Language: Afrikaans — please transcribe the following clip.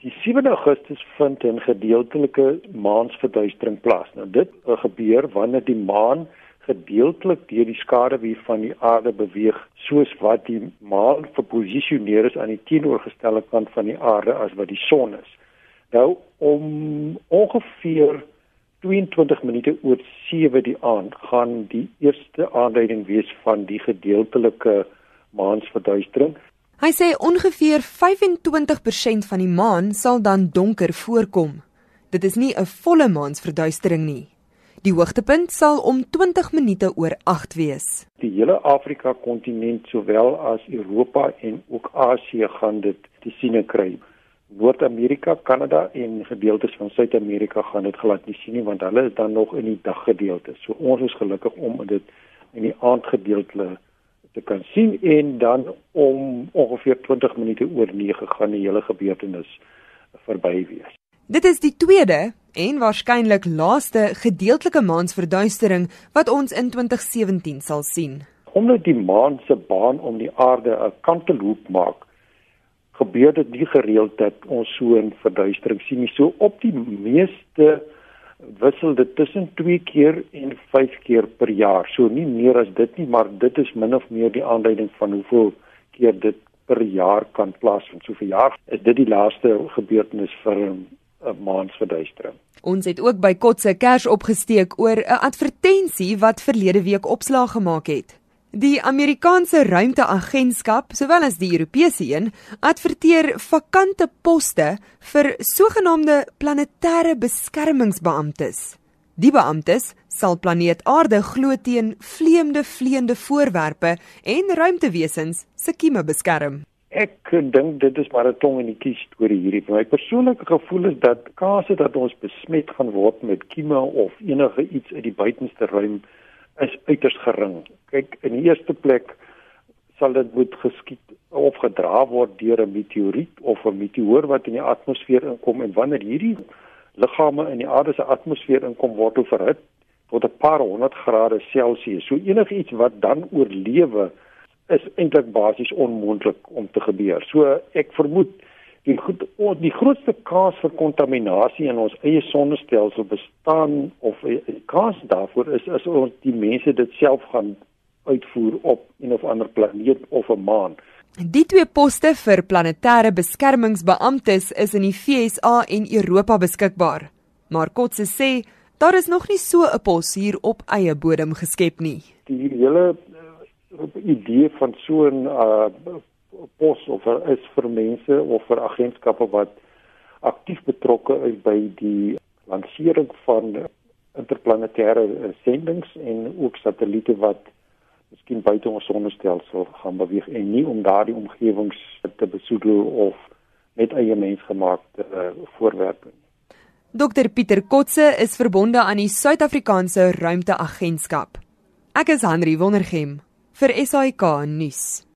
Die 7 Augustus vind 'n gedeeltelike maansverduistering plaas. Nou dit gebeur wanneer die maan gedeeltelik deur die skaduwee van die aarde beweeg soos wat die maan geposisioneer is aan die teenoorgestelde kant van die aarde as wat die son is. Nou om ongeveer 22 minute oor 7 die aand gaan die eerste aanduiding wees van die gedeeltelike maansverduistering Hy sê ongeveer 25% van die maan sal dan donker voorkom. Dit is nie 'n volle maansverduistering nie. Die hoogtepunt sal om 20 minute oor 8 wees. Die hele Afrika kontinent sowel as Europa en ook Asië gaan dit te sien kry. Noord-Amerika, Kanada en gedeeltes van Suid-Amerika gaan dit glad nie sien nie want hulle is dan nog in die daggedeelte. So ons is gelukkig om dit in die aandgedeelte te kan sien en dan om ongeveer 20 minute oor 9 gaan die hele gebeurtenis verby wees. Dit is die tweede en waarskynlik laaste gedeeltelike maansverduistering wat ons in 2017 sal sien. Omdat die maan se baan om die aarde 'n kantelhoek maak, gebeur dit nie gereeld dat ons so 'n verduistering sien nie. So op die meeste wissel dit tussen 2 keer en 5 keer per jaar. So nie meer as dit nie, maar dit is min of meer die aanduiding van hoeveel keer dit per jaar kan plaasvind. So vir jaar is dit die laaste gebeurtenis vir 'n maansverduistering. Ons het ook by Kotse Kers opgesteek oor 'n advertensie wat verlede week opslag gemaak het. Die Amerikaanse ruimteagentskap, sowel as die Europese een, adverteer vakante poste vir sogenaamde planetêre beskermingsbeamptes. Die beamptes sal planeet Aarde glo teen vleemde vleiende voorwerpe en ruimtewesens se kieme beskerm. Ek dink dit is maar 'n tong in die kies storie hierdie. My persoonlike gevoel is dat kase dat ons besmet gaan word met kieme of enige iets uit die buitenste ruim is uiters gering. Kyk, in die eerste plek sal dit moet geskied of gedra word deur 'n meteoriet of 'n meteoor wat in die atmosfeer inkom en wanneer hierdie liggame in die aarde se atmosfeer inkom word hulle verhit tot 'n paar honderd grade Celsius. So enigiets wat dan oorlewe is eintlik basies onmoontlik om te gebeur. So ek vermoed die goed die grootste kans vir kontaminasie in ons eie sonnestelsel bestaan of die kans daarvoor is as ons die mense dit self gaan uitvoer op een of ander planeet of 'n maan. Die twee poste vir planetêre beskermingsbeamptes is in die FSA en Europa beskikbaar. Maar Kotse sê daar is nog nie so 'n pos hier op eie bodem geskep nie. Die hele idee van so 'n uh, pos of er is vir mense of vir agentskappe wat aktief betrokke is by die lansering van interplanetêre sendinge en ook satelliete wat miskien buite ons sonnestelsel gaan beweeg en nie om daardie omgewings te besoedel of met eie mensgemaakte uh, voorwerpe. Dr Pieter Kotse is verbonde aan die Suid-Afrikaanse Ruimteagentskap. Ek is Henry Wondergem vir SAK nuus.